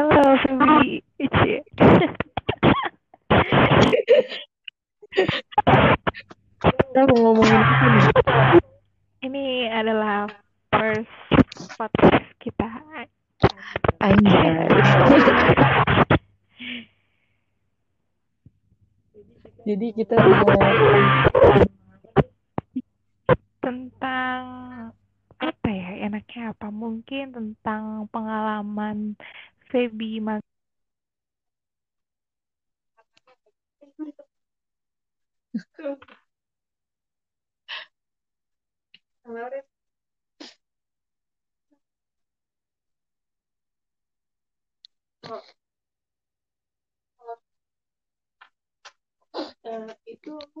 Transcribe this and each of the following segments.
Hello, Feby. Ici. Kita mau ngomongin apa nih? Ini adalah first podcast kita. Anjay. Jadi kita mau Tentang apa ya enaknya apa? Mungkin tentang pengalaman Feby mas eh, itu aku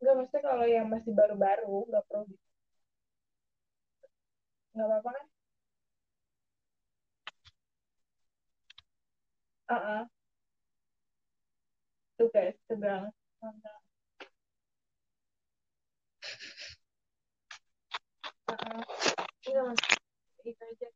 Enggak, maksudnya kalau yang masih baru-baru nggak perlu di nggak apa-apa kan? Tuh guys, sedang mantap. Ah, enggak mas, itu aja.